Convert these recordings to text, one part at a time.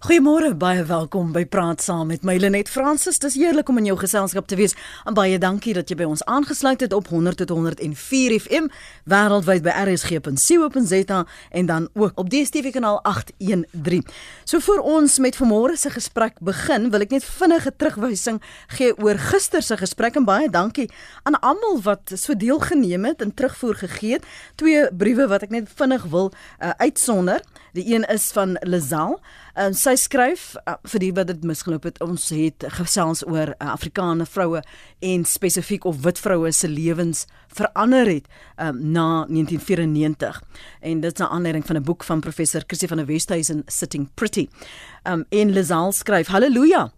Goeiemôre, baie welkom by Praat Saam met my Lenet Fransis. Dis heerlik om in jou geselskap te wees. En baie dankie dat jy by ons aangesluit het op 100 tot 104 FM wêreldwyd by rsg.co.za en dan ook op DStv kanaal 813. So voor ons met vanmôre se gesprek begin, wil ek net vinnige terugwysing gee oor gister se gesprek en baie dankie aan almal wat so deelgeneem het en terugvoer gegee het. Twee briewe wat ek net vinnig wil uh, uitsonder. Die een is van Lazal. En sy skryf uh, vir die wat dit misgeloop het. Ons het gesels oor uh, Afrikaner vroue en spesifiek of wit vroue se lewens verander het um, na 1994. En dit is 'n aanleiding van 'n boek van professor Christie van der Westhuizen Sitting Pretty. Um, en Lazal skryf: "Halleluja.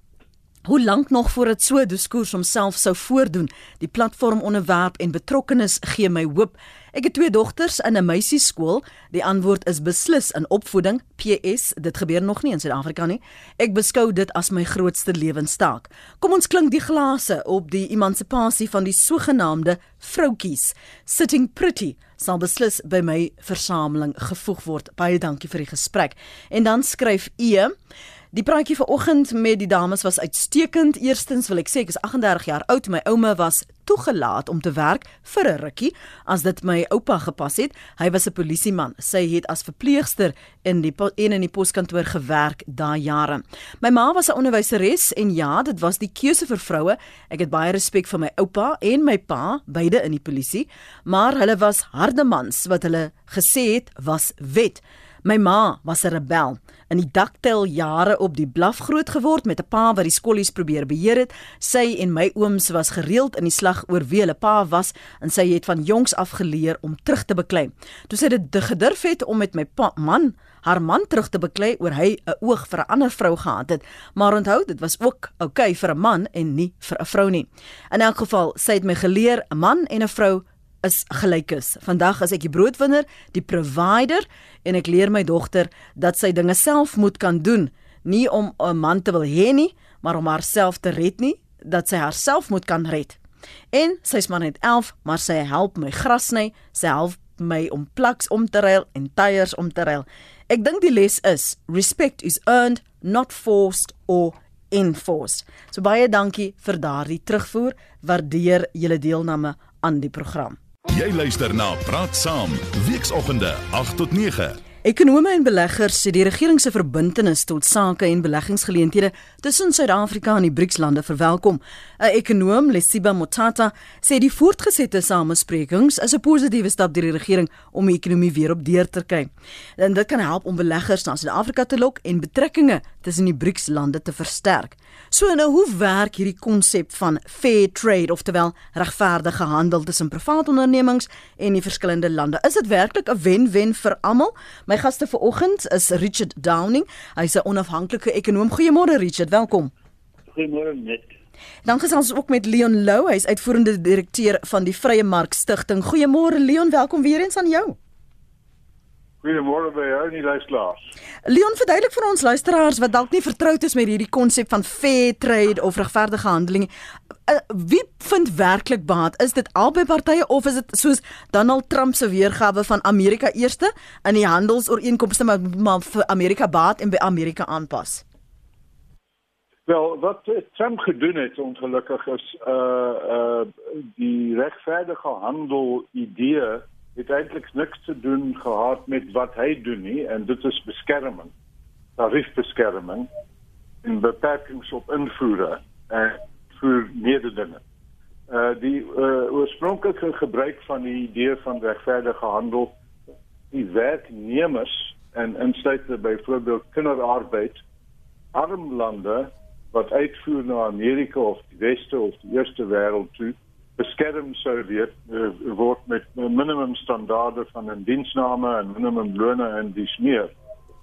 Hoe lank nog voor dit so diskurs homself sou voordoen? Die platform onderwerp en betrokkenis gee my hoop. Ek het twee dogters in 'n meisieskool. Die antwoord is beslis in opvoeding. PS, dit gebeur nog nie in Suid-Afrika nie. Ek beskou dit as my grootste lewenstaak. Kom ons klink die glase op die emansipasie van die sogenaamde vroutkies. Sitting pretty sal beslis by my versameling gevoeg word. Baie dankie vir die gesprek. En dan skryf E Die praatjie vanoggend met die dames was uitstekend. Eerstens wil ek sê ek is 38 jaar oud. My ouma was toegelaat om te werk vir 'n rukkie as dit my oupa gepas het. Hy was 'n polisieman. Sy het as verpleegster in die en in die poskantoor gewerk daai jare. My ma was 'n onderwyseres en ja, dit was die keuse vir vroue. Ek het baie respek vir my oupa en my pa, beide in die polisie, maar hulle was harde mans wat hulle gesê het was wet. My ma was 'n rebel. In die daktel jare op die blaf groot geword met 'n pa wat die skollies probeer beheer het. Sy en my ooms was gereeld in die slag oor wie hulle pa was en sy het van jongs af geleer om terug te beklei. Toe sy dit gedurf het om met my pa, man haar man terug te beklei oor hy 'n oog vir 'n ander vrou gehad het. Maar onthou, dit was ook oukei okay vir 'n man en nie vir 'n vrou nie. In elk geval, sy het my geleer 'n man en 'n vrou is gelyk is. Vandag is ek die broodwinner, die provider en ek leer my dogter dat sy dinge self moet kan doen, nie om 'n man te wil hê nie, maar om haarself te red nie, dat sy haarself moet kan red. En sy's maar net 11, maar sy help my gras sny, sy help my om plaks om te ruil en tyres om te ruil. Ek dink die les is respect is earned, not forced or enforced. So baie dankie vir daardie terugvoer. Waardeer julle deelname aan die program. Jy luister na Praat Saam, weekoggende 8 tot 9. Ekonome en beleggers sê die regering se verbintenis tot sake en beleggingsgeleenthede tussen Suid-Afrika en die BRICS-lande verwelkom. 'n Ekonoom, Lesiba Motata, sê die voortgesette samesprekings is 'n positiewe stap deur die regering om die ekonomie weer op deur te kry. En dit kan help om beleggers na Suid-Afrika te lok en betrekkinge tussen die BRICS-lande te versterk. So nou, hoe werk hierdie konsep van fair trade, oftewel regverdige handel tussen private ondernemings en die verskillende lande? Is dit werklik 'n wen-wen vir almal? My gaste vanoggend is Richard Downing. Hy's 'n onafhanklike ekonom. Goeiemôre Richard, welkom. Goeiemôre net. Dan gesels ons ook met Leon Lou, hy's uitvoerende direkteur van die Vrye Mark Stichting. Goeiemôre Leon, welkom weer eens aan jou. Goeiemôre by jou en die luisteraars. Leon, verduidelik vir ons luisteraars wat dalk nie vertroud is met hierdie konsep van fair trade of regverdige handeling. Uh, wie vind werklik baat? Is dit albei partye of is dit soos Donald Trump se weergawe van Amerika eerste in die handelsooreenkomste maar, maar vir Amerika baat en by Amerika aanpas? Wel, wat Trump gedoen het ongelukkig is uh uh die regverdige handel idee het eintlik niks te doen gehad met wat hy doen nie en dit is beskerming. Tariefbeskerming en beperkings op invoere en vir mededinge. Uh die uh, oorspronklike gebruik van die idee van regverdige handel die werknemers en insluitende byvoorbeeld kinderarbeid arm lande wat uitvoer na Amerika of die weste of die eerste wêreld toe beskerm sou weet uh, word met minimum standaarde van 'n diensname en minimum lone en dis meer.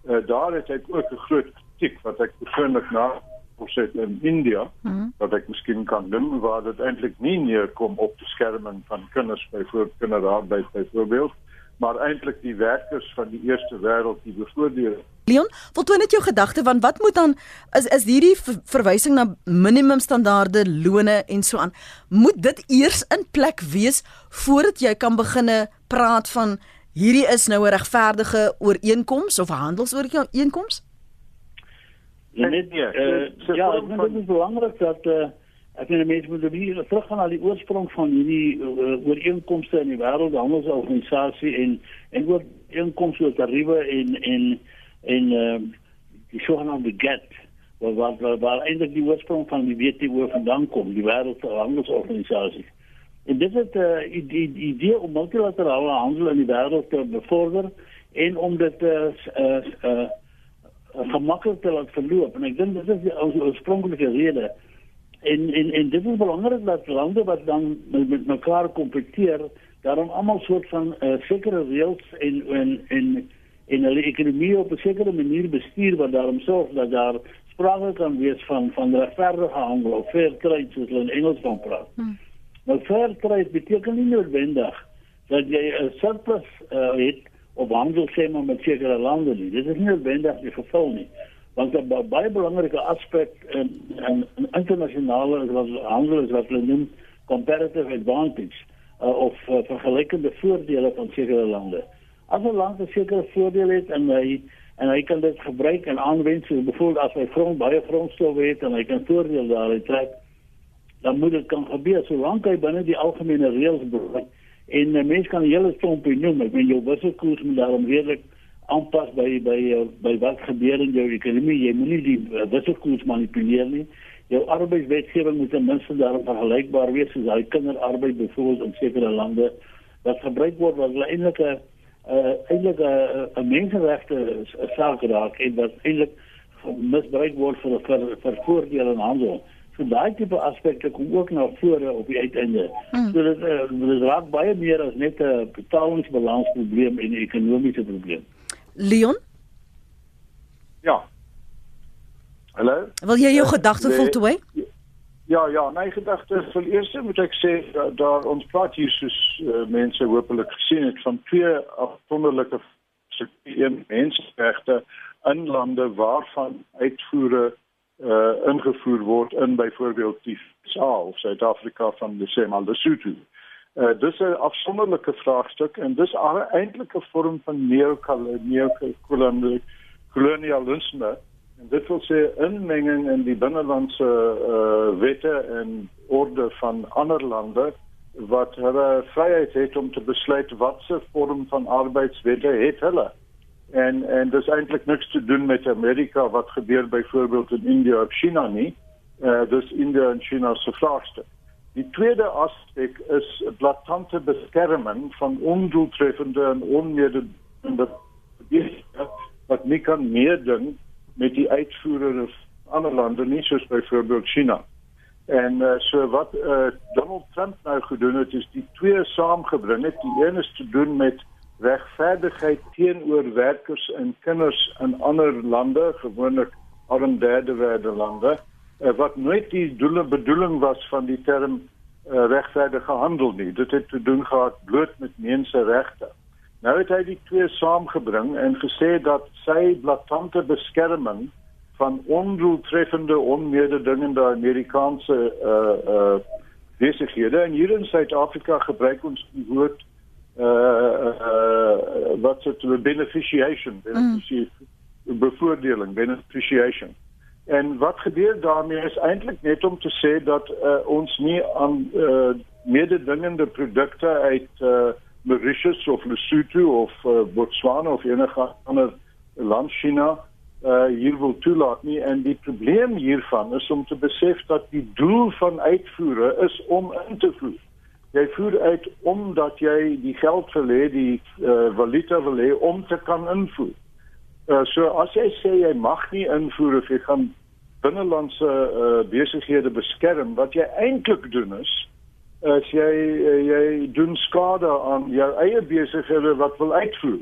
Uh, daar het ek ook 'n groot kritiek wat ek persoonlik na opset in India mm -hmm. wat ek miskien kan doen waar dit eintlik nie neerkom op beskerming van kinders byvoorbeeld kinderarbeid byvoorbeeld maar eintlik die werkers van die eerste wêreld die bevoordeel Leon, voltooi net jou gedagte van wat moet dan is is hierdie verwysing na minimumstandaarde lone en so aan moet dit eers in plek wees voordat jy kan beginne praat van hierdie is nou 'n regverdige ooreenkoms of 'n handelsooreenkoms? Net nee, uh, ja, ek dink dit is belangrik dat uh, ek net mense moet weer teruggaan na die oorsprong van hierdie uh, ooreenkomste in die wêreldhandelsorganisasie en en ook inkomste oor tariewe en en en uh, die sogenaamde GATT wat wat wat, wat eintlik die oorsprong van die WTO vandaan kom, die wêreldhandelsorganisasie. En dit is 'n uh, die idee om multilaterale handel in die wêreld te bevorder en om dit uh, uh, uh, gemaklik te laat verloop en ek dink dit is die oorspronklike rede en en en dit is belangrik dat lande wat dan met, met mekaar kompeteer daarom almal soort van uh, sekere reëls en en en en hulle ekonomie op 'n sekere manier bestuur wat daarom sorg dat daar sprake kan wees van van regverdige handel of fair trade soos hulle in Engels van praat. Hmm. Nou fair trade beteken nie noodwendig dat jy 'n surplus uh, het op handel sê maar met sekere lande nie. Dit is nie noodwendig die geval nie. Want 'n baie belangrike aspek in in, in internasionale handel is wat hulle noem comparative advantage uh, of uh, vergelykende voordele van sekere lande. As 'n land 'n sekere voordeel het en hy en hy kan dit gebruik en aanwend, so byvoorbeeld as hy grond baie grondstowwe het en hy kan voordeel daaruit trek, dan moet dit kan gebeur solank hy binne die algemene reëls bly En uh, mense kan hele stompie noem, ek bedoel jou wisselkoers moet daarom redelik aanpas by by uh, by wat gebeur in jou ekonomie. Jy moenie die uh, wisselkoers manipuleer nie. Jou arbeidswetgewing moet ten minste daarop vergelykbaar wees soos hy kinderarbeid byvoorbeeld in sekere lande wat gebruik word wat hulle eintlik 'n uh, eintlik 'n menseregte saak raak en wat eintlik misbruik word vir vir, vir voordele en handel. So daai tipe aspekte kom ook na vore op die uiteinde. Hmm. So dit uh, dit raak baie meer as net 'n betalingsbalansprobleem en 'n ekonomiese probleem. Leon? Ja. Hallo? Wil jy jou uh, gedagte voltooi? Ja, ja, my gedagte vir eers moet ek sê dat daar ons praat hier soos uh, mense hopelik gesien het van twee afsonderlike menseregte in lande waarvan uitvoere uh, ingevoer word in byvoorbeeld die SA of Suid-Afrika van die Sema Lesotho. Uh, dis 'n afsonderlike vraagstuk en dis eintlik 'n vorm van neokolonialisme en dit wil sê inmenging in die binnelandse uh, wette en orde van ander lande wat hulle vryheid het om te besluit watse vorm van arbeidswette het hulle. En en dis eintlik niks te doen met Amerika wat gebeur byvoorbeeld in India of China nie. Uh dis India en China se vraagstuk. Die tweede aspek is blaatante beskerming van ondoeltreffende en onmeedende wat nie kan meeding met die uitvoerende ander lande nie soos byvoorbeeld China. En uh, so wat uh, Donald Trump nou gedoen het is die twee saamgebring het. Die een is te doen met regverdigheid teenoor werkers en kinders in ander lande, gewoonlik arm derde wêreld lande, uh, wat nooit die doele bedoeling was van die term uh, regverdige handel nie. Dit het te doen gehad bloot met menseregte. Nou het hy die twee saamgebring en gesê dat sy blaatante beskerming van ondoeltreffende onmededingende Amerikaanse uh uh besighede en hier in Suid-Afrika gebruik ons die woord uh, uh, wat het de beneficiation, benefici mm. bevoordeling, beneficiation. En wat gebeurt daarmee is eigenlijk net om te zeggen dat uh, ons niet aan uh, mededingende producten uit uh, Mauritius of Lesotho of uh, Botswana of enig ander land China uh, hier wil toelaat nie en die probleem hiervan is om te besef dat die doel van uitvoere is om in te voer jy voer uit omdat jy die geld wil hê, die uh, valuta wil hê om te kan invoer. Uh, so as jy sê jy mag nie invoer of jy gaan binnelandse uh, besighede beskerm, wat jy eintlik doen is as jy uh, jy doen skade aan jou eie besighede wat wil uitvoer.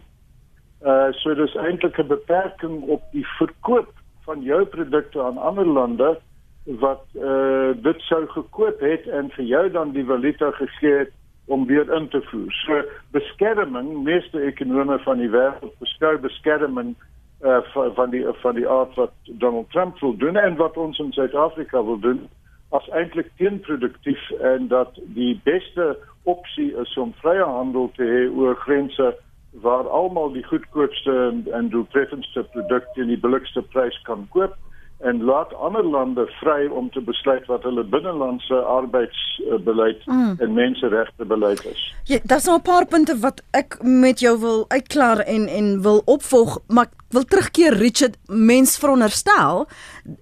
Uh so dis eintlik 'n beperking op die verkoop van jou produkte aan ander lande wat uh dit sou gekoop het en vir jou dan die valuta gegee het om weer in te voer. So beskerming, meeste ekonome van die wêreld beskou beskerming uh van die van die aard wat Donald Trump wil doen en wat ons in Suid-Afrika wil doen as eintlik teenproduktief en dat die beste opsie is om vrye handel te hê oor grense waar almal die goedkoopste en, en doeltreffendste produkte in die billikste prys kan koop en laat ander lande vry om te besluit wat hulle binnelandse arbeidsbeleid mm. en menseregte beleid is. Ja, daar's nog 'n paar punte wat ek met jou wil uitklaar en en wil opvolg, maar wil terugkeer Richard, mens veronderstel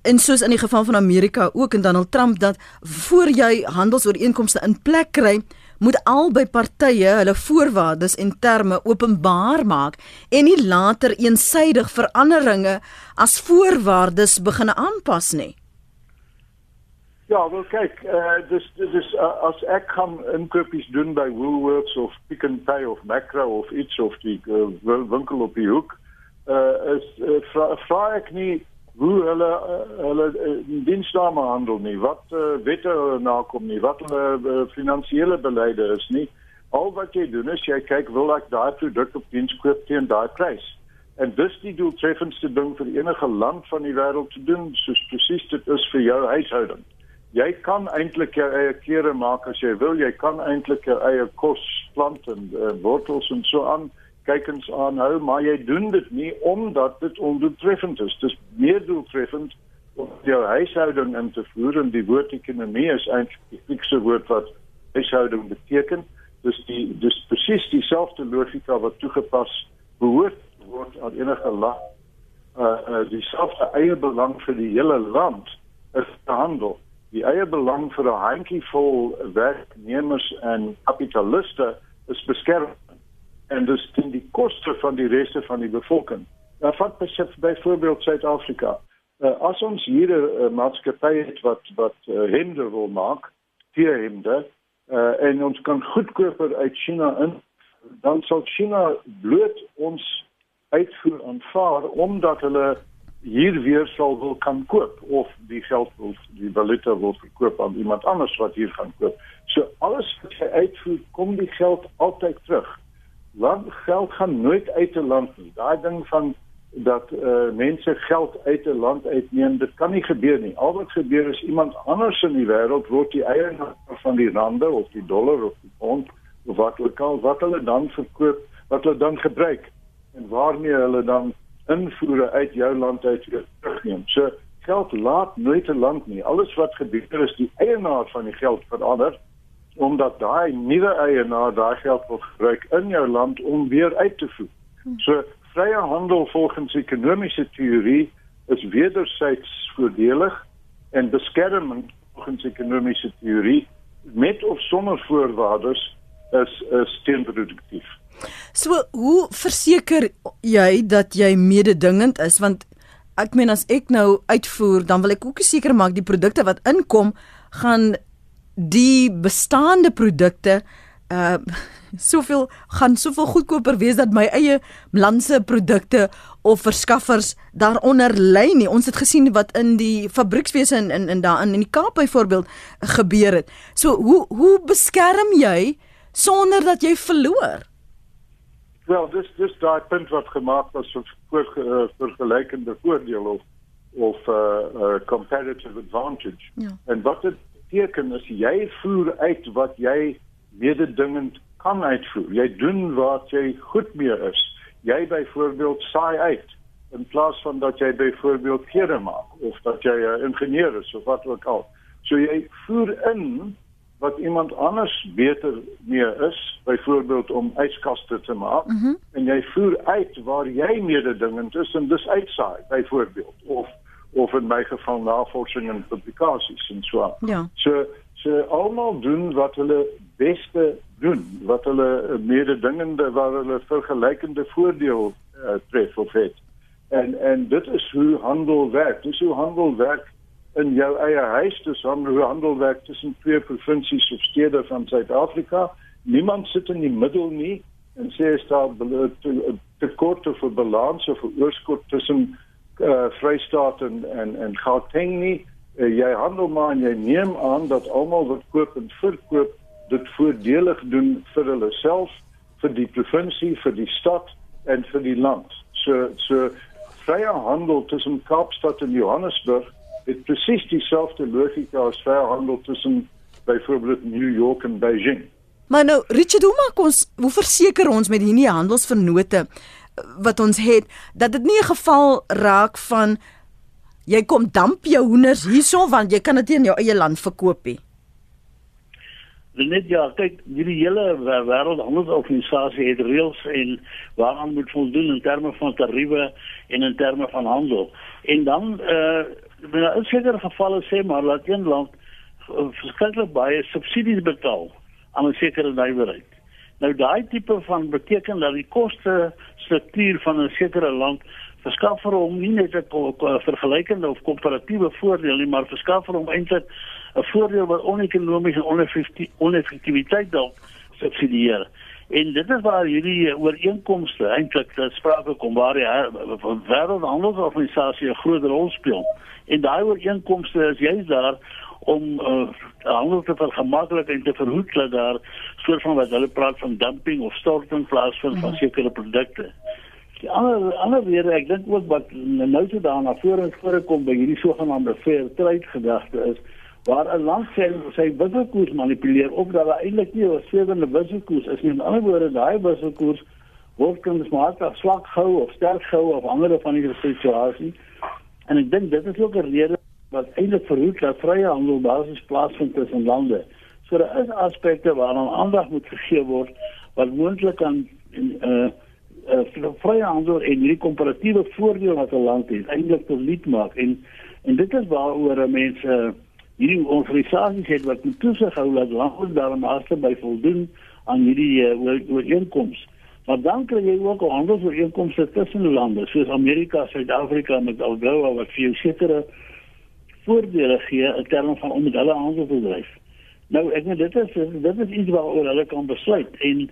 en soos in die geval van Amerika ook en Donald Trump dat voor jy handelsooreenkomste in plek kry, moet albei partye hulle voorwaardes en terme openbaar maak en nie later eensydig veranderinge as voorwaardes begin aanpas nie. Ja, wel kyk, uh, dis dis uh, as ek kan inkopies doen by Woolworths of Pick n Pay of Makro of iets of die uh, winkel op die hoek, uh, is uh, vra, vra ek nie hoe hulle uh, hulle uh, diensname handel nie, wat uh, wette hulle nakom nie, wat hulle uh, finansiële beleide is nie. Al wat jy doen is jy kyk wil ek daai produk op diens koop teen daai prys. En dis die doeltreffendste ding vir enige land van die wêreld te doen, soos presies dit is vir jou huishouding. Jy kan eintlik jou eie klere maak as jy wil, jy kan eintlik jou eie kos plant en uh, wortels en so aan kykens aanhou, maar jy doen dit nie omdat dit ondoeltreffend is. Dit is meer doeltreffend om jou huishouding in te voer en die woord ekonomie is eintlik die Griekse woord wat huishouding beteken. Dus die dus presies dieselfde logika wat toegepas behoort word aan enige land. Uh uh dieselfde eie belang vir die hele land is te handel. Die eie belang vir 'n handjievol werknemers en kapitaliste is beskerm en dus ten die koste van die reste van die bevolking. Nou vat besef byvoorbeeld Suid-Afrika. Uh, as ons hier 'n uh, maatskappy het wat wat uh, hemde wil maak, tierhemde, uh, en ons kan goedkoper uit China in, dan sal China bloot ons uitvoer aanvaar omdat hulle hier weer sal wil kan koop of die geld wil die valuta wil verkoop aan iemand anders wat hier gaan koop. So alles wat jy uitvoer, kom die geld altyd terug land geld gaan nooit uit 'n land nie. Daai ding van dat uh, mense geld uit 'n land uitneem, dit kan nie gebeur nie. Al wat gebeur is iemand anders in die wêreld word die eienaar van die rande of die dollar of die pond of wat ook al wat hulle dan verkoop, wat hulle dan gebruik en waarmee hulle dan invoere uit jou land uit terugneem. So geld laat nooit 'n land nie. Alles wat gebeur is die eienaar van die geld verander omdat daai nuwe eienaar daai geld wil gebruik in jou land om weer uit te voer. So vrye handel volgens ekonomiese teorie is wederzijds voordelig en beskermend volgens ekonomiese teorie met of sonder voorwaardes is is teenproduktief. So hoe verseker jy dat jy mededingend is want ek meen as ek nou uitvoer dan wil ek ook seker maak die produkte wat inkom gaan die bestaande produkte uh soveel gaan soveel goedkoper wees dat my eie landse produkte of verskaffers daaronder lê nie. Ons het gesien wat in die fabriekswese in in in daar in die Kaap byvoorbeeld gebeur het. So hoe hoe beskerm jy sonder dat jy verloor? Wel, dis dis daai punt wat gemaak was vir uh, vergelykende voordeel of of 'n uh, uh, competitive advantage. Ja. En wat dit beteken is jy voer uit wat jy mededingend kan uitvoer. Jy doen wat jy goed mee is. Jy byvoorbeeld saai uit in plaas van dat jy byvoorbeeld klere maak of dat jy 'n ingenieur is of wat ook al. So jy voer in wat iemand anders beter mee is, byvoorbeeld om yskaste te maak mm -hmm. en jy voer uit waar jy mededingend is en dis uitsaai byvoorbeeld of of in my geval navorsing en publikasies en so. Ja. So so almal doen wat hulle beste doen, wat hulle mededingende waar hulle vergelykende voordeel uh, tref of het. En en dit is hoe handel werk. Dis hoe handel werk in jou eie huis, dis hoe handel werk tussen twee provinsies of stede van Suid-Afrika. Niemand sit in die middel nie en sê is daar tekort of 'n balans of 'n oorskot tussen uh, Vrystaat en en en Gauteng nie. Uh, jy handel maar en jy neem aan dat almal wat koop en verkoop dit voordelig doen vir hulle self, vir die provinsie, vir die stad en vir die land. So so vrye handel tussen Kaapstad en Johannesburg het presies dieselfde logika as vrye handel tussen byvoorbeeld New York en Beijing. Maar nou, Richard, hoe maak ons, hoe verseker ons met hierdie handelsvernote wat ons het dat dit nie 'n geval raak van jy kom damp jou hoenders hierso want jy kan dit in jou eie land verkoop nie. Net ja, kyk, hierdie hele wêreldhandelsorganisasie het reëls en waaraan moet voldoen in terme van tariewe en in terme van handel. En dan eh uh, in sekere gevalle sê maar dat een land uh, verskriklik baie subsidies betaal aan 'n sekere nywerheid. Nou daai tipe van beteken dat die koste struktuur van 'n sekere land verskaf vir hom nie net 'n vergelykende of komparatiewe voordeel nie, maar verskaf vir hom eintlik 'n voordeel wat onekonomies en oneffektiwiteit dalk subsidieer. En dit is waar hierdie ooreenkomste eintlik sprake kom waar die wêreldhandelsorganisasie 'n groot rol speel. En daai ooreenkomste is juist daar om uh, handel te vergemaklik en te verhoed dat daar soort van wat hulle praat van dumping of storting plaasvind mm -hmm. van mhm. sekere produkte. Die ander ander weer ek dink ook wat nou so daarna voor voorkom by hierdie sogenaamde fair trade gedagte is waar 'n land sê sy wisselkoers manipuleer of dat daar eintlik nie 'n sewende wisselkoers is nie. In ander woorde, daai wisselkoers word kunsmatig swak gehou of sterk gehou of andere van die situasie. En ek dink dit is ook 'n rede wat eintlik verhoed dat vrye handel basies plaasvind tussen lande. So daar is aspekte waaraan aandag moet gegee word wat moontlik aan uh uh vir vrye handel en hierdie komparatiewe voordeel wat 'n land het eintlik te lid maak en en dit is waaroor mense uh, hierdie organisasies het wat toesig hou dat lande daarmee by voldoen aan hierdie uh, ooreenkomste. Maar dan kry jy ook handelsooreenkomste tussen lande soos Amerika, Suid-Afrika met AGOA wat vir jou sekere voordele gee in terme van om hulle handel te dryf. Nou ek net dit is dit is iets waaroor hulle kan besluit en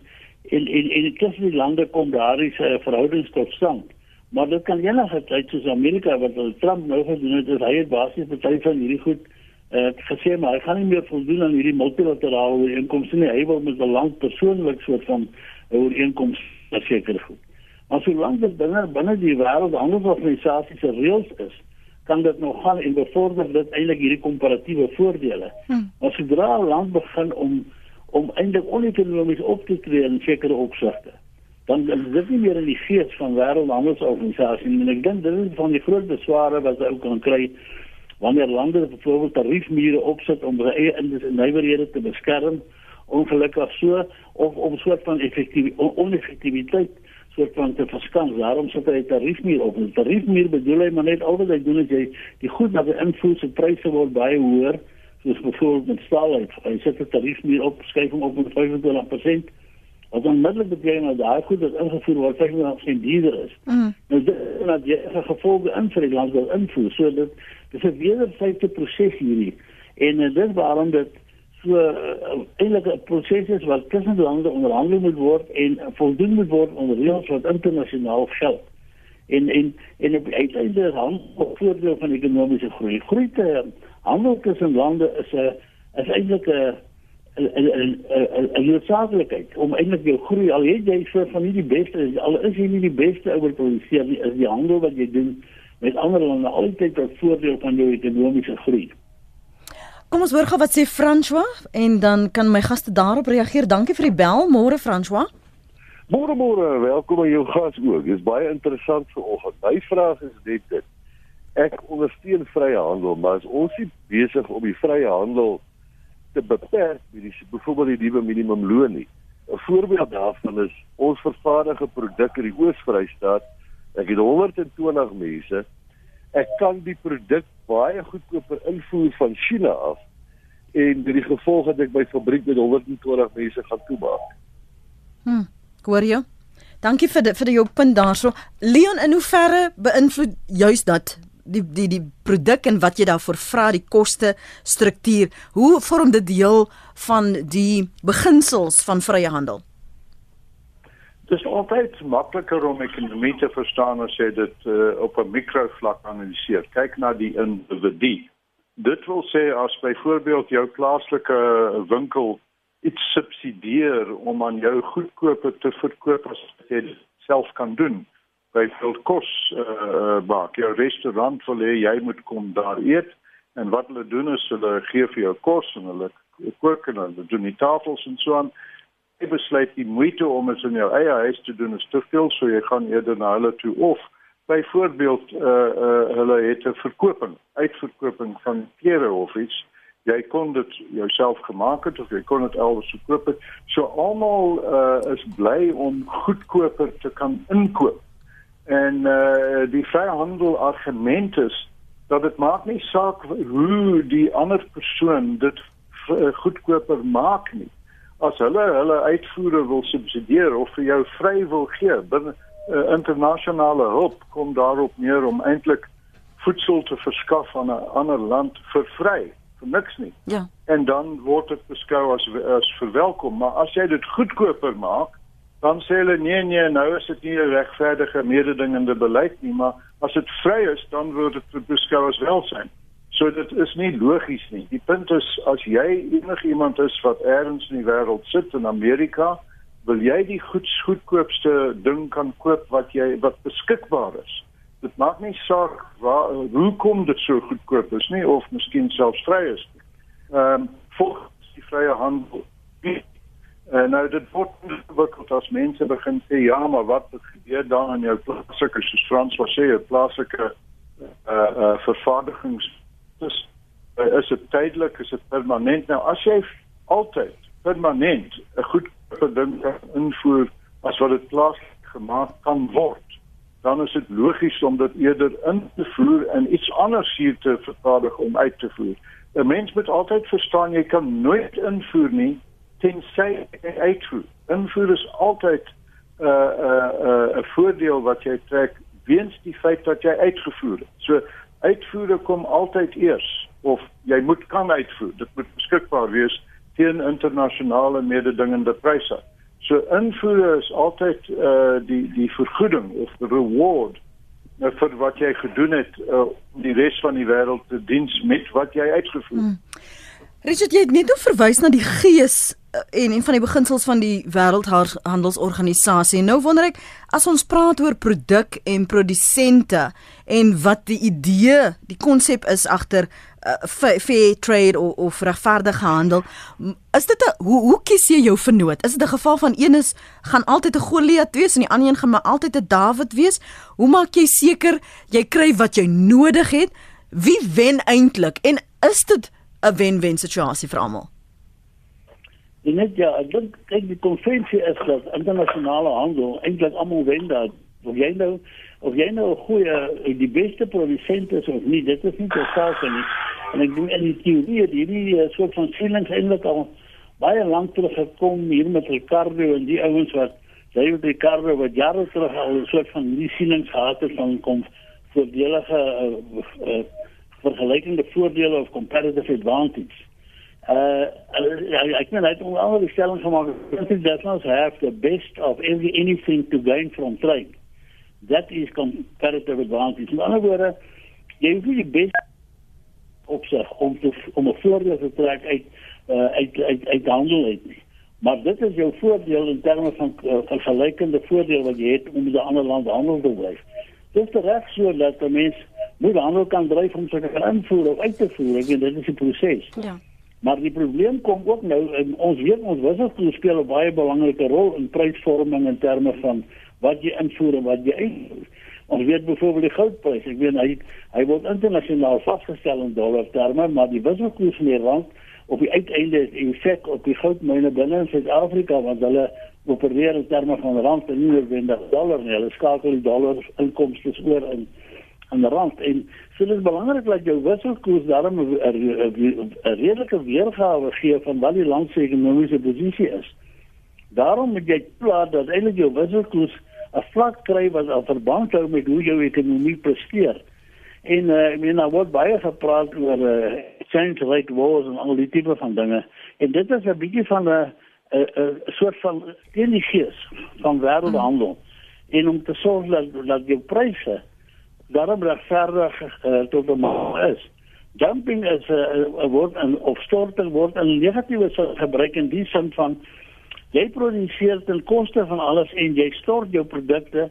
en en en dit tussen die lande kom daar is 'n verhouding tot stand. Maar dit kan enige tyd soos Amerika wat Trump nou gedoen het, is hy het basies baie van hierdie goed uh, gesê maar hy gaan nie meer voldoen aan hierdie multilaterale ooreenkomste nie. Hy wil met 'n land persoonlik soort van ooreenkoms verseker goed. Maar solank dit binne binne die wêreldhandelsorganisasie se reëls is, kan dit nog gaan en bevorder dit eintlik hierdie komparatiewe voordele. Hmm. As sodra 'n land begin om om eintlik onekonomies op te tree in sekere opsigte, dan is dit nie meer in die gees van wêreldhandelsorganisasie. En ek dink dit is van die groot besware wat jy ook kan kry wanneer lande byvoorbeeld tariefmure opsit om hulle eie nywerhede te beskerm ongelukkig so of om soort van effektief oneffektiwiteit soort van te verskans. Daarom sit hy tariefmuur op. 'n Tariefmuur bedoel hy maar net al wat hy doen is hy die goed wat hy invoer se pryse word baie hoër soos byvoorbeeld met staal. Hy sit 'n tariefmuur op, skuif hom op met 25%. Wat metlik beteken dat daai goed wat ingevoer word, sê nou geen duurder is. Mm. Nou dit is dat jy 'n gevolge in vir die land wil invoer. So dit dis 'n wederwysige proses hierdie. En uh, dit waarom dit so uh, eintlik 'n proses is wat tussen lande onderhandel moet word en voldoen moet word onder reëls wat internasionaal geld. En en en op uiteinde hang op voordeel van ekonomiese groei. Groei te handel tussen lande is 'n is eintlik 'n 'n 'n 'n noodsaaklikheid om eintlik jou groei al het jy vir van nie die beste al is jy nie die beste oor produseer nie is die handel wat jy doen met ander lande altyd tot voordeel van jou ekonomiese groei. Kom ons hoor gou wat sê François en dan kan my gaste daarop reageer. Dankie vir die bel. Môre François. Môre môre, welkom aan jou gas ook. Dit is baie interessant vanoggend. My vraag is net dit. Ek ondersteun vrye handel, maar as ons nie besig om die vrye handel te beperk met die byvoorbeeld die nuwe minimumloon nie. 'n Voorbeeld daarvan is ons vervaardige produk in die Oos-Vrystaat. Ek het 120 mense. Ek kan die produk baie goedkoper invoer van China af en met die gevolg dat ek my fabriek met 120 mense gaan toemaak. Hm, hoor jy? Dankie vir die, vir die jou punt daarso. Leon, in hoeverre beïnvloed juis dat die die die produk en wat jy daarvoor vra, die koste struktuur, hoe vorm dit deel van die beginsels van vrye handel? Is altyd makliker om ekonomie te verstaan as jy dit uh, op 'n mikrovlak analiseer. Kyk na die individu. Dit wil sê as byvoorbeeld jou plaaslike winkel iets subsidieer om aan jou goedkope te verkoop as jy self kan doen. Byvoorbeeld kos uh bak. Jou restaurant wil hê jy moet kom daar eet en wat hulle doen is hulle gee vir jou kos en hulle kook en hulle doen die tafels en so aan besluit die moeite om dit in jou eie huis te doen is te veel so jy gaan eerder na hulle toe of byvoorbeeld uh uh hulle het 'n verkoping, uitverkoping van klere of iets. Jy kon dit jouself gemaak het of jy kon dit elders verkoop het. So almal uh is bly om goedkoper te kan inkoop. En uh die vryhandel argument is dat dit maak nie saak hoe die ander persoon dit goedkoper maak nie. As hulle hulle uitvoere wil subsidieer of vir jou vry wil gee binne uh, internasionale hulp kom daarop neer om eintlik voedsel te verskaf aan 'n ander land vir vry vir niks nie. Ja. En dan word dit beskou as as verwelkom, maar as jy dit goedkoper maak, dan sê hulle nee nee, nou is dit nie 'n regverdige mededingende beleid nie, maar as dit vry is, dan word dit beskou as welsyn. So dit is nie logies nie. Die punt is as jy enigiemand is wat elders in die wêreld sit in Amerika, wil jy die goed goedkoopste ding kan koop wat jy wat beskikbaar is. Dit maak nie saak waar hoe kom dit so goedkoop is nie of miskien selfs vry is nie. Ehm um, volgens die vrye handel. En nou dit word ontwikkel as mense begin sê ja, maar wat gebeur dan in jou plaaslike soos Frans was sê, plaaslike uh uh vervaardigings is uh, is dit tydelik, is dit permanent? Nou as jy altyd permanent 'n goed ding kan invoer as wat dit plaaslik gemaak kan word, dan is dit logies om dit eerder in te voer en iets anders hier te vervaardig om uit te voer. 'n Mens moet altyd verstaan jy kan nooit invoer nie tensy jy uitvoer. Invoer is altyd 'n uh, 'n uh, 'n uh, voordeel wat jy trek weens die feit dat jy uitgevoer het. So uitvoere kom altyd eers of jy moet kan uitvoer. Dit moet beskikbaar wees teen internasionale mededingende pryse. So invoer is altyd uh die die vergoeding of the reward uh, vir wat jy gedoen het uh, om die res van die wêreld te diens met wat jy uitgevoer. Hmm. Richard, jy het net verwys na die gees uh, en een van die beginsels van die wêreldhandelsorganisasie. Nou wonder ek, as ons praat oor produk en produsente en wat die idee, die konsep is agter uh, fair trade of, of regverdige handel. Is dit 'n hoe hoe kies jy jou vernoot? Is dit 'n geval van een is gaan altyd 'n Goliat wees en die ander een gaan maar altyd 'n Dawid wees? Hoe maak jy seker jy kry wat jy nodig het? Wie wen eintlik? En is dit 'n wen-wen situasie vir almal? Net ja, ek dink kyk die konvensie is dat internasionale handel eintlik almal wen dat of jy nou of jy nou 'n goeie die beste produsent is of nie, dit is nie te saak nie. En ek dink in die teorie hierdie uh, soort van feelings eintlik al baie lank terug gekom hier met Ricardo en die ouens wat jy met Ricardo wat jare terug al 'n soort van die feelings gehad het van kom voordelige uh, uh, vergelykende voordele of competitive advantage. Uh, uh ek meen hy het 'n ander stelling gemaak. I think that must have the best of every anything to gain from trade that is comparative advantage. In ander woorde, jy hoef nie die beste op sig om te om 'n voordeel te trek uit uh, uit uit uit handel uit nie. Maar dit is jou voordeel in terme van uh, vergelykende voordeel wat jy het om met 'n ander land handel te dryf. Dit is reg so dat 'n mens moet handel kan dryf om kan invoer of uit te voer. Ek weet dit is 'n proses. Ja. Maar die probleem kom ook nou en ons weet ons wisselkoers speel 'n baie belangrike rol in prysvorming in terme van wat jy invoer en wat jy uitvoer. Ons weet byvoorbeeld die goudprys. Ek weet hy hy word internasionaal vasgestel in dollar terme, maar die wisselkoers in die rand op die uiteinde is effek op die goudmyne binne in Suid-Afrika want hulle opereer in terme van rand en nie noodwendig dollar nie. Hulle skakel die dollar inkomste oor in in rand en so dit is belangrik dat jou wisselkoers daarom 'n redelike weergawe gee van wat die land se ekonomiese posisie is. Daarom moet jy plaas dat eintlik jou wisselkoers 'n vlak kry wat al verband hou met hoe jou ekonomie presteer. En uh, ek meen nou word baie gepraat oor uh, change rate wars en al die tipe van dinge. En dit is 'n bietjie van 'n 'n soort van teenigees van wêreldhandel. Hmm. En om te sorg dat dat jou pryse daarom regverdig uh, tot 'n mate is. Dumping is 'n uh, word en of storting word in negatiewe sin gebruik in die sin van jy produseer ten koste van alles en jy stort jou produkte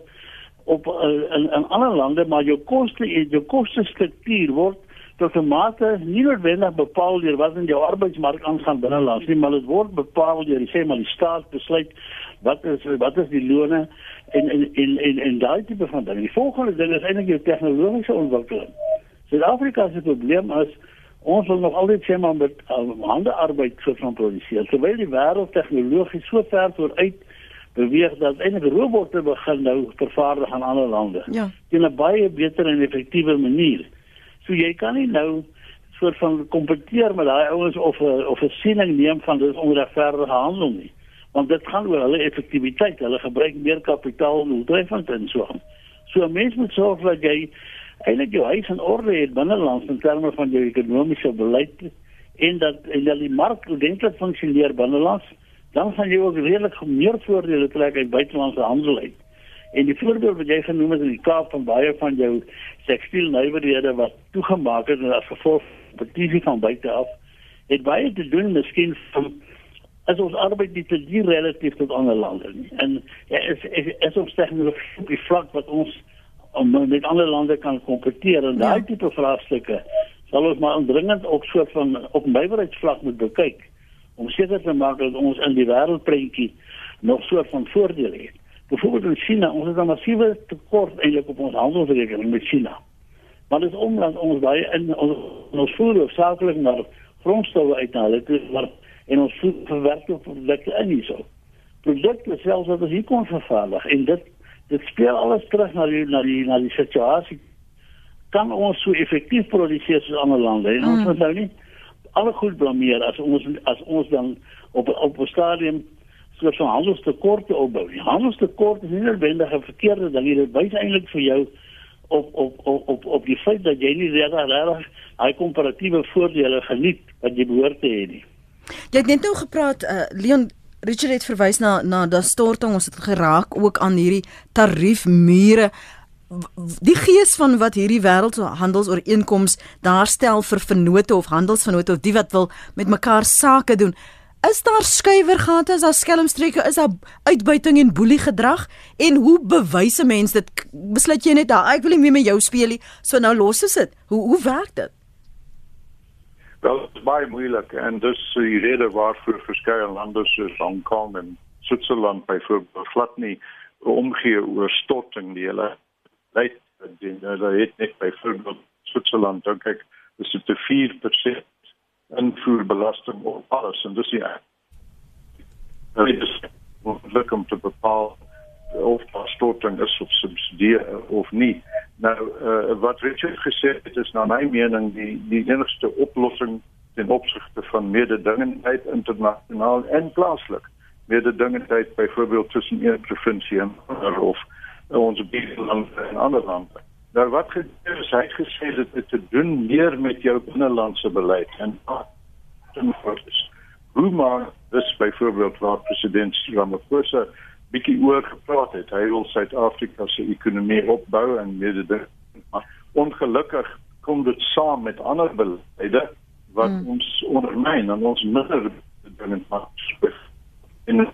op uh, in in ander lande maar jou koste jou koste struktuur word tot 'n mate nie noodwendig bepaal deur wat in jou arbeidsmark aangaan binnelands nie, maar dit word bepaal deur sê maar die staat besluit wat is wat is die lone en en en en, en daai tipe van ding. Die volgende ding is eintlik jou tegnologiese ontwikkeling. Suid-Afrika se probleem is ons wil nog altyd sê maar met uh, hande arbeid so van produseer. Terwyl die wêreld tegnologies so ver vooruit beweeg dat enige robotte begin nou vervaardig aan ander lande. Ja. In 'n baie beter en effektiewe manier. So jy kan nie nou soort van kompeteer met daai ouens of of 'n siening neem van dis onregverdige handel nie want dit gaan oor hulle effektiwiteit. Hulle gebruik meer kapitaal en doeltreffend en so aan. So 'n mens moet sorg dat jy eintlik jou huis in orde het binnelands in terme van jou ekonomiese beleid en dat en dat die mark ordentlik funksioneer binnelands, dan gaan jy ook redelik meer voordele trek uit buitelandse handel uit. En die voorbeeld wat jy genoem het in die Kaap van baie van jou tekstiel nywerhede wat toegemaak het as gevolg van petisie van buite af, het baie te doen miskien van as ons arbeid nie te duur relatief tot ander lande nie. En ja, is is, is ons tegnologie op die vlak wat ons om met ander lande kan kompeteer en daai ja. tipe vraagstukke sal ons maar indringend ook soort van op nywerheidsvlak moet bekyk om seker te maak dat ons in die wêreldprentjie nog soort van voordele het. Byvoorbeeld in China, ons het 'n massiewe tekort eintlik op ons handelsrekening met China. Maar dit is omdat ons baie in ons, ons voer hoofsaaklik na grondstowwe uithaal, dit is maar en ons verwerkte produkte in hierso. Produkte selfs wat ons hier kon vervaardig en dit dit speel alles terug na die na die na die situasie kan ons so effektief produseer soos ander lande en ons mm. moet nou nie alle goed blameer as ons as ons dan op op 'n stadium so 'n handelstekort opbou. Die handelstekort is nie noodwendig 'n verkeerde ding, dit wys eintlik vir jou op op op op op die feit dat jy nie regtig daai komparatiewe voordele geniet wat jy behoort te hê nie. Jy het net nou gepraat uh, Leon Richard het verwys na na daardie storting ons het geraak ook aan hierdie tariefmure. Die gees van wat hierdie wêreldhandelsooreenkoms daar stel vir vennote of handelsvennote of die wat wil met mekaar sake doen is daar skuiwergate is daar skelmstreke is daar uitbuiting en boelie gedrag en hoe bewys 'n mens dit? Besluit jy net daar ek wil nie meer met jou speel nie. So nou los is dit. Hoe hoe werk dit Wel, het is baie moeilik en dus die rede waarvoor verskeie lande soos Hong Kong en Switserland byvoorbeeld glad nie omgee oor storting die hulle lei die hulle het net byvoorbeeld Switserland dan kyk dis dit 4% invoerbelasting op alles en dis ja. Dit is moeilik om te bepaal of daar storting is of subsidie of nie. Nou uh, wat Richard gesê het is na my mening die die enigste oplossing ten opsigte van mededingendheid internasionaal en plaaslik. Mededingendheid byvoorbeeld tussen een provinsie en ander of ons buurland en ander lande. Nou wat gebeur is hy gesê dit het te doen meer met jou binnelandse beleid en hoe maar dis byvoorbeeld waar president Ramaphosa bietjie oor gepraat het. Hy wil Suid-Afrika se ekonomie opbou en mede ding. Maar ongelukkig kom dit saam met ander beleide wat hmm. ons ondermyn en ons minder dringend maak. En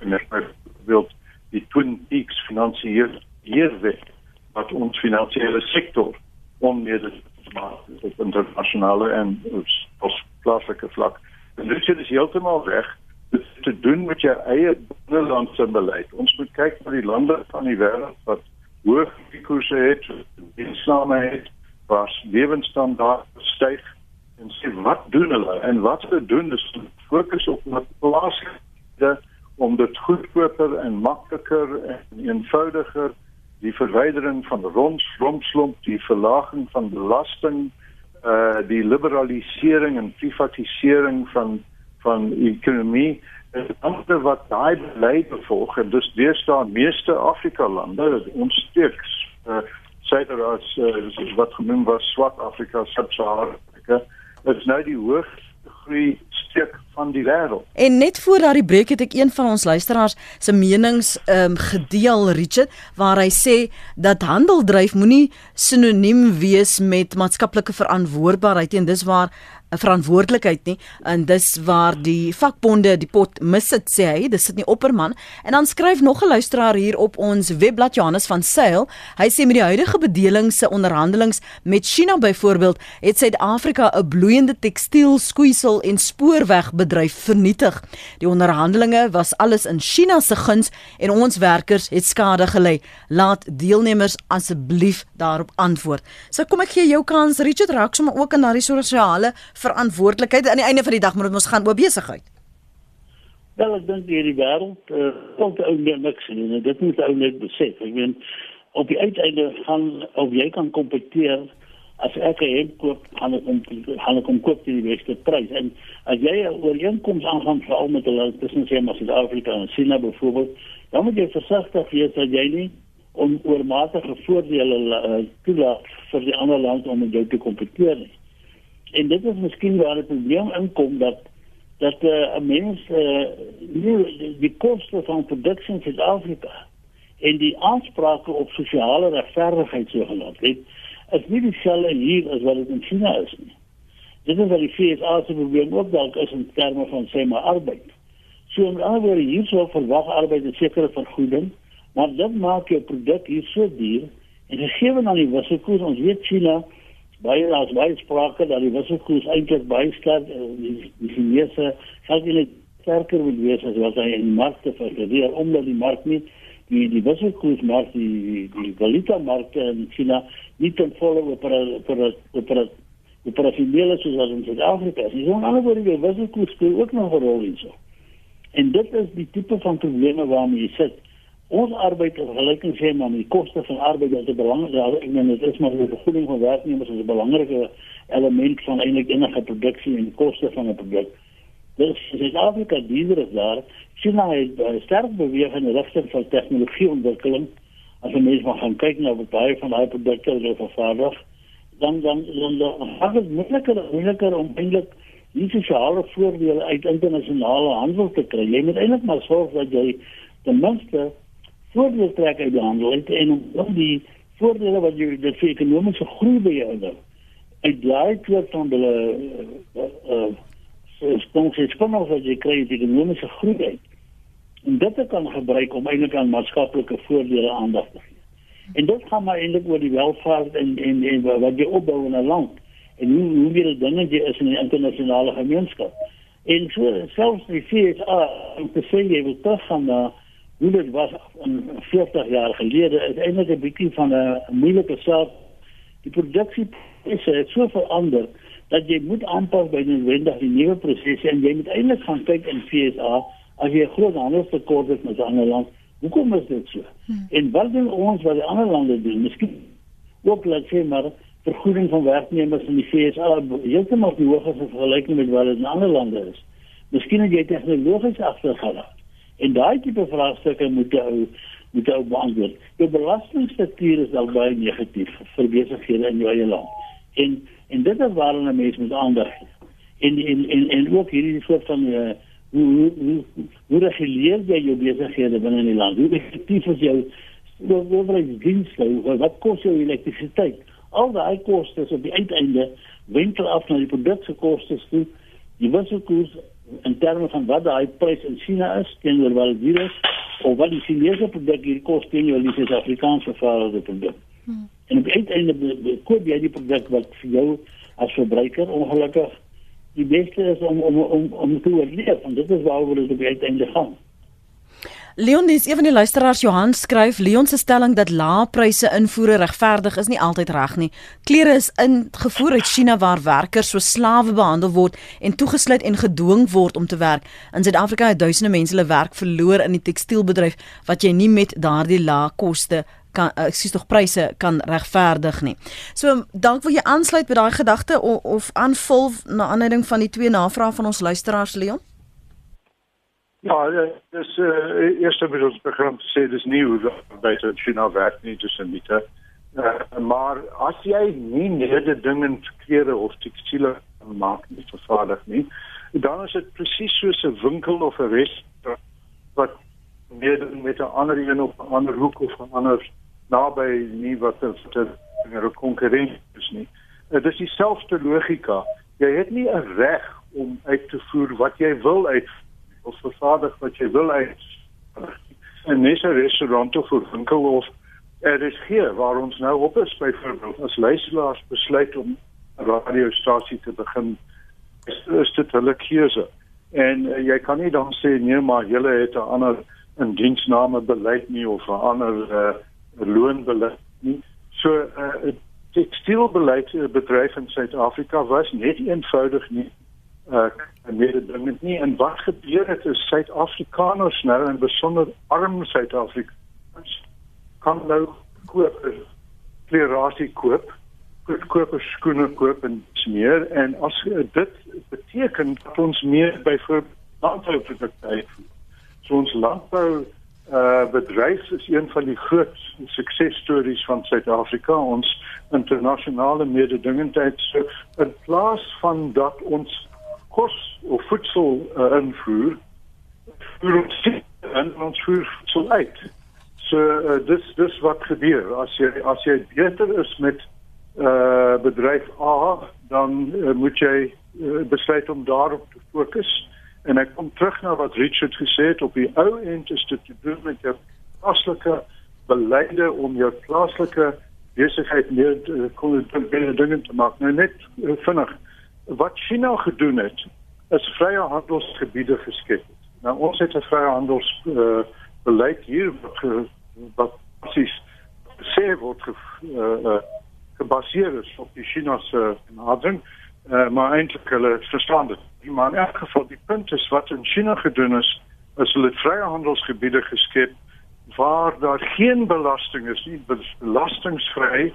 en ek wil die twin peaks finansiëer hier weg wat ons finansiële sektor onmede op internasionale en op plaaslike vlak. En dit is heeltemal reg te doen met jou eie binnelandse beleid. Ons moet kyk na die lande van die wêreld wat hoë koerse het, insame het, waar lewensstandaarde styg en sê wat doen hulle en wat hulle doen is fokus op wat plaaslike om dit goedkoper en makliker en eenvoudiger die verwydering van rondslomp, die verlaging van belasting, uh die liberalisering en privatisering van van ekonomie en ander wat daai beleid bevolg en dus deesdae meeste Afrika lande ons steeks uh, syder as uh, wat genoem was swart Afrika Sub-Sahara Afrika is nou die hoogste groei stuk van die wêreld. En net voor daardie breek het ek een van ons luisteraars se menings ehm um, gedeel Richard waar hy sê dat handeldryf moenie sinoniem wees met maatskaplike verantwoordbaarheid en dis waar verantwoordelikheid nie. En dis waar die vakbonde die pot missit sê hy. Dis sit nie opperman. En dan skryf nog 'n luisteraar hier op ons webblad Johannes van Sail. Hy sê met die huidige bedeling se onderhandelings met China byvoorbeeld het Suid-Afrika 'n bloeiende tekstiel skoeisel en spoorwegbedryf vernietig. Die onderhandelinge was alles in China se guns en ons werkers het skade gelei. Laat deelnemers asseblief daarop antwoord. So kom ek gee jou kans Richard. Raak sommer ook in daardie sosiale verantwoordelikheid aan die einde van die dag moet dit ons gaan oor besigheid. Wel ek dink hierdie wêreld uh, kom te ou niks en dit moet ou net besef. Ek meen op die uiteinde gaan of jy kan kompeteer as ek 'n hemp koop, gaan ek om gaan ek om koop teen die beste prys. En as jy 'n ooreenkoms aangaan veral met hulle tussen sê maar Suid-Afrika en China byvoorbeeld, dan moet jy versigtig wees dat jy nie om oormatige voordele uh, toelaat vir die ander land om met jou te kompeteer nie en dit is miskien waar die probleem inkom dat dat uh, 'n mens uh, nie die koste van produksie in Suid-Afrika en die aansprake op sosiale regverdigheid so genoem het is nie dieselfde hier as wat dit in China is nie. Dit is wat die FSA se probleem ook dalk is in terme van sê maar arbeid. So in ander woorde hier sou verwag arbeid 'n sekere vergoeding, maar dit maak jou produk hier so duur en gegee dan die wisselkoers ons weet China baie as baie sprake dat die wisselkoers eintlik baie sterk eh, die, Chinese gaan nie sterker wil wees as wat hy in die mark te vergeer omdat die mark nie die die wisselkoers mark die die valuta mark in China nie ten volle op op op op operasionele soos wat in Suid-Afrika is. Dis on ander woorde die wisselkoers speel ook nog 'n rol hierso. En dit is die tipe van probleme waarmee jy sit ons arbeid is gelyk en sê maar die koste van arbeid is belangrik. Ja, ek meen dit is maar die vergoeding van werknemers is 'n belangrike element van eintlik enige produksie en koste van 'n produk. Dis Suid-Afrika dieer is daar. China het uh, sterk beweeg in die rigting van tegnologieontwikkeling. As jy mens maar gaan kyk na wat baie van daai produkte hulle vervaardig, dan dan dan dan is dit moeiliker moeiliker om eintlik nie sosiale voordele uit internasionale handel te kry. Jy moet eintlik maar sorg dat jy ten minste voordele trek uit die handel en, en om die voordele wat jy dit vir ekonomiese groei by jou hou uit daai klop van hulle uh uh stonk se spanning wat jy kry die ekonomiese groei uit en dit kan gebruik om eintlik aan maatskaplike voordele aandag te gee. En dit gaan maar eintlik oor die welvaart en en en wat jy opbou in 'n land en hoe hoe weer dinge jy is in die internasionale gemeenskap. En so selfs die FSA om te sê jy wil terug gaan uh, hoe dit was 40 jaar gelede is eintlik 'n bietjie van 'n moeilike saak. Die produksie is het so verander dat jy moet aanpas by noodwendig die nuwe prosesse en jy moet eintlik gaan kyk in FSA as jy 'n groot handelstekort het met ander lande. Hoekom is dit so? Hmm. En wat doen ons wat die ander lande doen? Miskien ook laat sê maar vergoeding van werknemers in die FSA heeltemal nie hoog as vergelyking met wat dit in ander lande is. Miskien het jy tegnologies agtergelaat. En daai tipe vraagstukke moet jy moet jy beantwoord. Jou belastingstruktuur is al baie negatief vir besighede in jou eie land. En en dit is waar 'n mens moet aandag gee. En en en en ook hierdie soort van uh, hoe hoe hoe hoe reguleer jy jou besighede binne in die land? Hoe effektief is jou owerheidsdienste? Wat kos jou elektrisiteit? Al daai kostes op die uiteinde winkel af na die produkte kostes toe. Die wisselkoers in terme van wat daai prys in China is teenoor wat dit hier is of wat die Chinese produk hier kos teenoor die Suid-Afrikaanse vervaardigde produk. Hmm. En op die einde koop jy die produk wat vir jou as verbruiker ongelukkig die beste is om om om om te oorleef en dit is waaroor dit op die einde gaan. Leon dis een van die luisteraars Johan skryf Leon se stelling dat lae pryse invoere regverdig is nie altyd reg nie. Klere is ingevoer uit China waar werkers so slawe behandel word en toegesluit en gedwing word om te werk. In Suid-Afrika het duisende mense hulle werk verloor in die tekstielbedryf wat jy nie met daardie lae koste kan ek sies tog pryse kan regverdig nie. So dank wil jy aansluit by daai gedagte of, of aanvul na aanleiding van die twee navrae van ons luisteraars Leon? Ja, eh, dis uh, eerste moet ons begin sê dis nie hoe beter China werk nie tussen die twee. Uh, maar as jy nie nede dingend klere of tekstiele maak nie vervaardig nie, dan is dit presies soos 'n winkel of 'n restaurant wat meer met 'n ander een op 'n ander hoek of 'n ander naby nie wat 'n 'n konkurrent is nie. Dit is dieselfde logika. jy het nie 'n reg om uit te voer wat jy wil uit of vervaardig wat jy wil uit 'n nesse restaurant of 'n winkel of er is hier waar ons nou op is byvoorbeeld as luisteraars besluit om 'n radiostasie te begin is, is dit hulle keuse en uh, jy kan nie dan sê nee maar julle het 'n ander in diensname beleid nie of 'n ander uh, loonbeleid nie. So uh, tekstielbeleid bedryf in Suid-Afrika was net eenvoudig nie uh mededingend nie. En wat gebeur het is Suid-Afrikaners nou en besonder arm Suid-Afrikaners kan nou koop klerasie koop koop skoene koop en meer. En as dit beteken dat ons meer by landbouprodukte so ons landbou uh bedryf is een van die groot suksesstories van Suid-Afrika. Ons internasionale mededingendheid. So in plaas van dat ons kos of voedsel uh, invoer voer ons en ons voer voedsel uit. So uh, dis dis wat gebeur. As jy as jy beter is met uh bedryf A dan uh, moet jy uh, besluit om daarop te fokus en ek kom terug na wat Richard gesê het op die ou end is dit te doen met jou plaaslike beleide om jou plaaslike besigheid meer kon binne dinge te maak. Nou net uh, vinnig wat China gedoen het is vrye handelsgebiede geskep nou ons het 'n vrye handels uh, beleid hier wat wat presies sê word ge, uh, gebaseer is op die China se benadering uh, maar eintlik hulle verstaan dit die maar in elk geval die punt is wat in China gedoen is is hulle vrye handelsgebiede geskep waar daar geen belasting is nie belastingsvry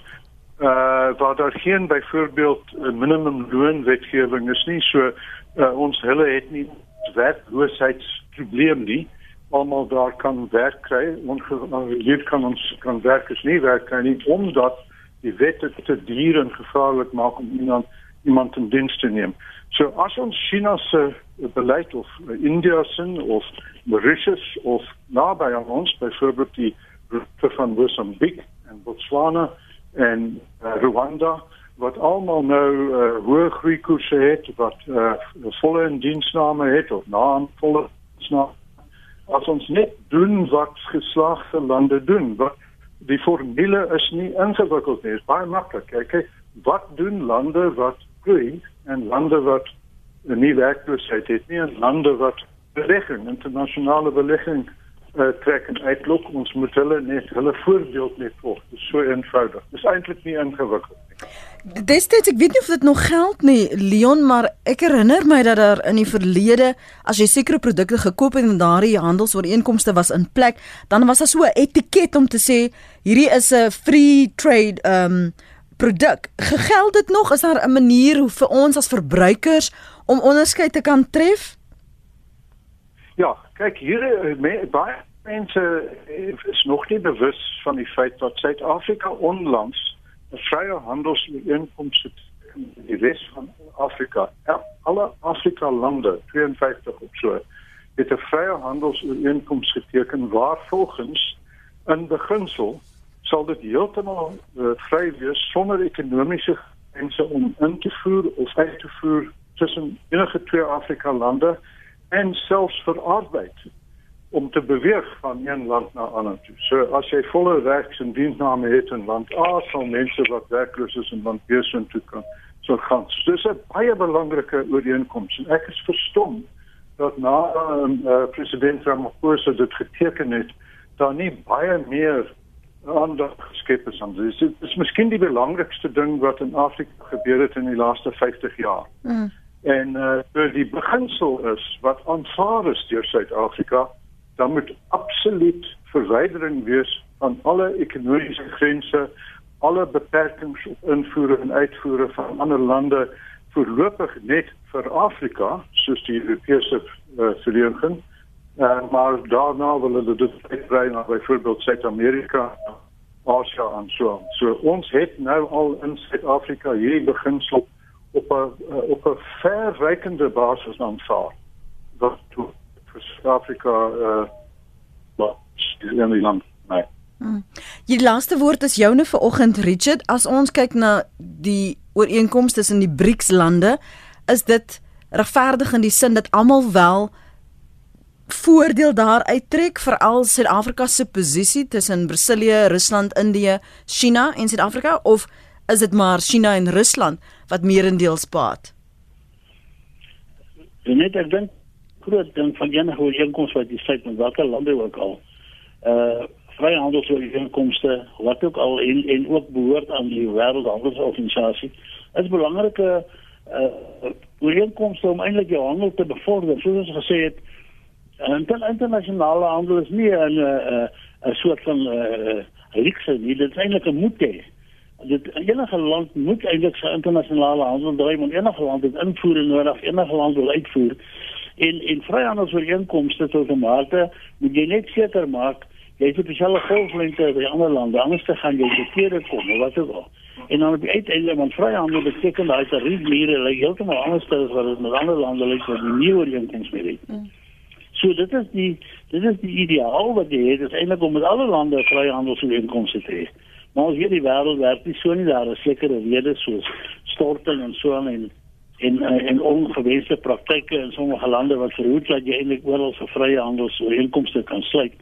uh waar daar geen byvoorbeeld 'n minimum loon wetgewing is nie. So uh, ons hulle het nie werkloosheidsprobleem nie. Almal daar kan werk kry. Ongelukkig kan ons kan werkers nie werk kry nie omdat die wette te duur en gevaarlik maak om iemand iemand in diens te neem. So as ons China se beleid of India se of Mauritius of naby aan ons byvoorbeeld die van Mozambique en Botswana en uh, Rwanda wat almal nou uh, hoë groeikoerse het wat uh, volle indiensname het of na volle snaak as ons net doen wat geslaagde lande doen wat die formule is nie ingewikkeld nie, is baie maklik. Kyk, wat doen lande wat groei en lande wat nie werkloosheid het nie en lande wat belegging, internasionale belegging uh, trek en uitloop, ons moet hulle net hulle voorbeeld net volg. Dit is so eenvoudig. Dit is eintlik nie ingewikkeld nie. Destyds ek weet nie of dit nog geld nie Leon maar ek herinner my dat daar in die verlede as jy sekere produkte gekoop het en daardie handelsooreenkomste was in plek dan was daar so 'n etiket om te sê hierdie is 'n free trade um produk gegeld dit nog is daar 'n manier hoe vir ons as verbruikers om onderskeid te kan tref Ja kyk hier eh, me, baie mense is nog nie bewus van die feit dat Suid-Afrika onlangs 'n vrye handelsooreenkoms in die res van Afrika. Alle Afrika lande, 52 of so, het 'n vrye handelsooreenkoms geteken waar volgens in beginsel sal dit heeltemal uh, vry wees sonder ekonomiese grense om in te voer of uit te voer tussen enige twee Afrika lande en selfs vir arbeid om te beweeg van een land na ander toe. So as jy volle regs en diensname het in land A, sal mense wat werkloos is in land B sin toe kan so gaan. So, dis 'n baie belangrike ooreenkoms en ek is verstom dat na uh, president Ramaphosa dit geteken het, daar nie baie meer aandag geskep is aan dit. Dit is miskien die belangrikste ding wat in Afrika gebeur het in die laaste 50 jaar. Mm. En uh, die beginsel is wat aanvaar is deur Suid-Afrika dan moet absoluut verwydering wees van alle ekonomiese grense, alle beperkings op invoer en uitvoer van ander lande voorlopig net vir Afrika, soos die Europese uh, vereniging. Uh, maar daarna wil hulle dit uitbrei na byvoorbeeld Suid-Amerika, Asië en so aan. So ons het nou al in Suid-Afrika hierdie beginsel op 'n uh, op 'n verrykende basis aanvaar. Wat toe vir Suid-Afrika uh maar in die land nee. Hmm. Die laaste woord is joune vir oggend Richard as ons kyk na die ooreenkomste tussen die BRICS lande is dit regverdig in die sin dat almal wel voordeel daar uittrek veral Suid-Afrika se posisie tussen Brasilië, Rusland, Indië, China en Suid-Afrika of is dit maar China en Rusland wat meerendeels baat? Net ek dink groot ding van enige ooreenkoms wat jy sluit met watter lande ook al. Uh vryhandelsooreenkomste wat ook al en en ook behoort aan die wêreldhandelsorganisasie. Is belangrike uh ooreenkomste om eintlik jou handel te bevorder. Soos ons gesê het, inter internasionale handel is nie 'n 'n 'n soort van 'n uh, luxe nie, dit is eintlik 'n moet hê. Dit enige land moet eintlik sy internasionale handel dryf, want enige land het invoer nodig, enige land wil uitvoer. En en vryhandelsooreenkomste tot 'n mate moet jy net seker maak jy het spesiale golflengte by ander lande, anders te gaan jy verkeerde kom of wat ook al. En dan op die uiteinde van vryhandel beteken daai tariefmure lê heeltemal anders as wat dit met ander lande lyk wat nie ooreenkoms mee het. Mm. So dit is die dit is die ideaal wat jy het, is eintlik om met alle lande vryhandelsooreenkomste te hê. Maar as hierdie wêreld werk nie so nie daar is sekere redes soos storting en so en en en ongewenste praktyke in sommige lande wat verhoed dat jy eintlik oral vir vrye handelsooreenkomste kan sluit.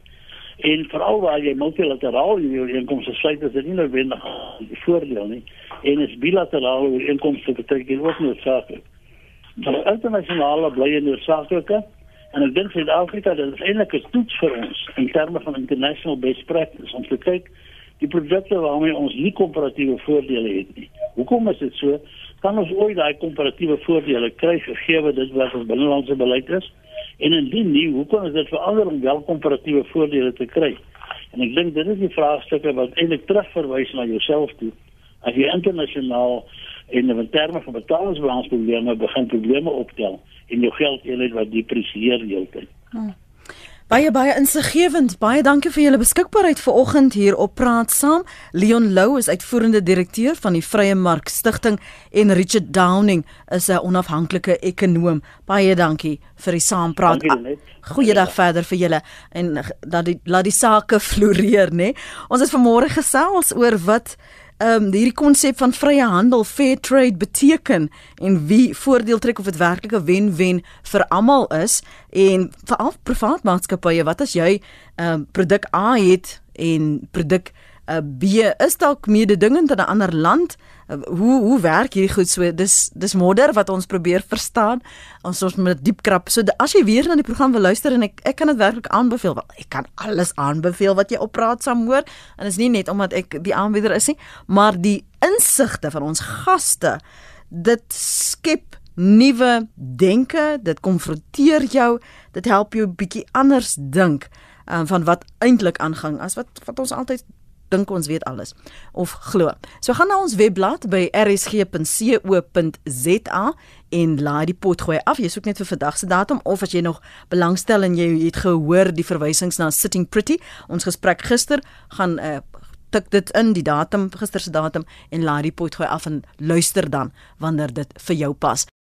En veral waar jy multilateraal ooreenkomste sluit, is dit nie noodwendig 'n voordeel nie. En is bilaterale ooreenkomste beteken ook noodsaaklik. Maar internasionale bly noodsaaklike En ek dink Suid-Afrika dit is eintlik 'n toets vir ons in terme van international best practice om te kyk die produkte waarmee ons nie komparatiewe voordele het nie. Hoekom is dit so? Kan ons ooit daai komparatiewe voordele kry gegee dit wat ons binnelandse beleid is? En indien nie, hoe kan ons dit verander om wel komparatiewe voordele te kry? En ek dink dit is die vraagstukke wat eintlik terugverwys na jouself toe. As jy internasionaal en in terme van betalingsbalansprobleme begin probleme optel en jou geld eenheid wat depresieer heeltyd. Hmm. Baie baie insiggewend. Baie dankie vir julle beskikbaarheid vanoggend hier op Praat Saam. Leon Lou is uitvoerende direkteur van die Vrye Mark Stichting en Richard Downing is 'n onafhanklike ekonom. Baie dankie vir die saampraat. Goeiedag verder vir julle en dat die laat die sake floreer, né? Ons het vanmôre gesels oor wat ehm um, hierdie konsep van vrye handel, fair trade beteken en wie voordeel trek of dit werklik 'n wen-wen vir almal is en vir al privaat maatskappye wat as jy ehm um, produk A het en produk uh, B is dalk mededingend in 'n ander land. Uh, hoe hoe werk hierdie goed? So dis dis modder wat ons probeer verstaan. Ons ons met diep krap. So as jy weer na die program wil luister en ek ek kan dit werklik aanbeveel wel ek kan alles aanbeveel wat jy op praat saam hoor. En is nie net omdat ek die aanbieder is nie maar die insigte van ons gaste dit skep nuwe denke dit konfronteer jou dit help jou bietjie anders dink um, van wat eintlik aangaan as wat wat ons altyd dink ons weet alles of glo. So gaan na ons webblad by rsg.co.za en laai die pot gooi af. Jy soek net vir vandag se datum of as jy nog belangstel en jy het gehoor die verwysings na Sitting Pretty. Ons gesprek gister gaan uh, tik dit in die datum gister se datum en laai die pot gooi af en luister dan wanneer dit vir jou pas.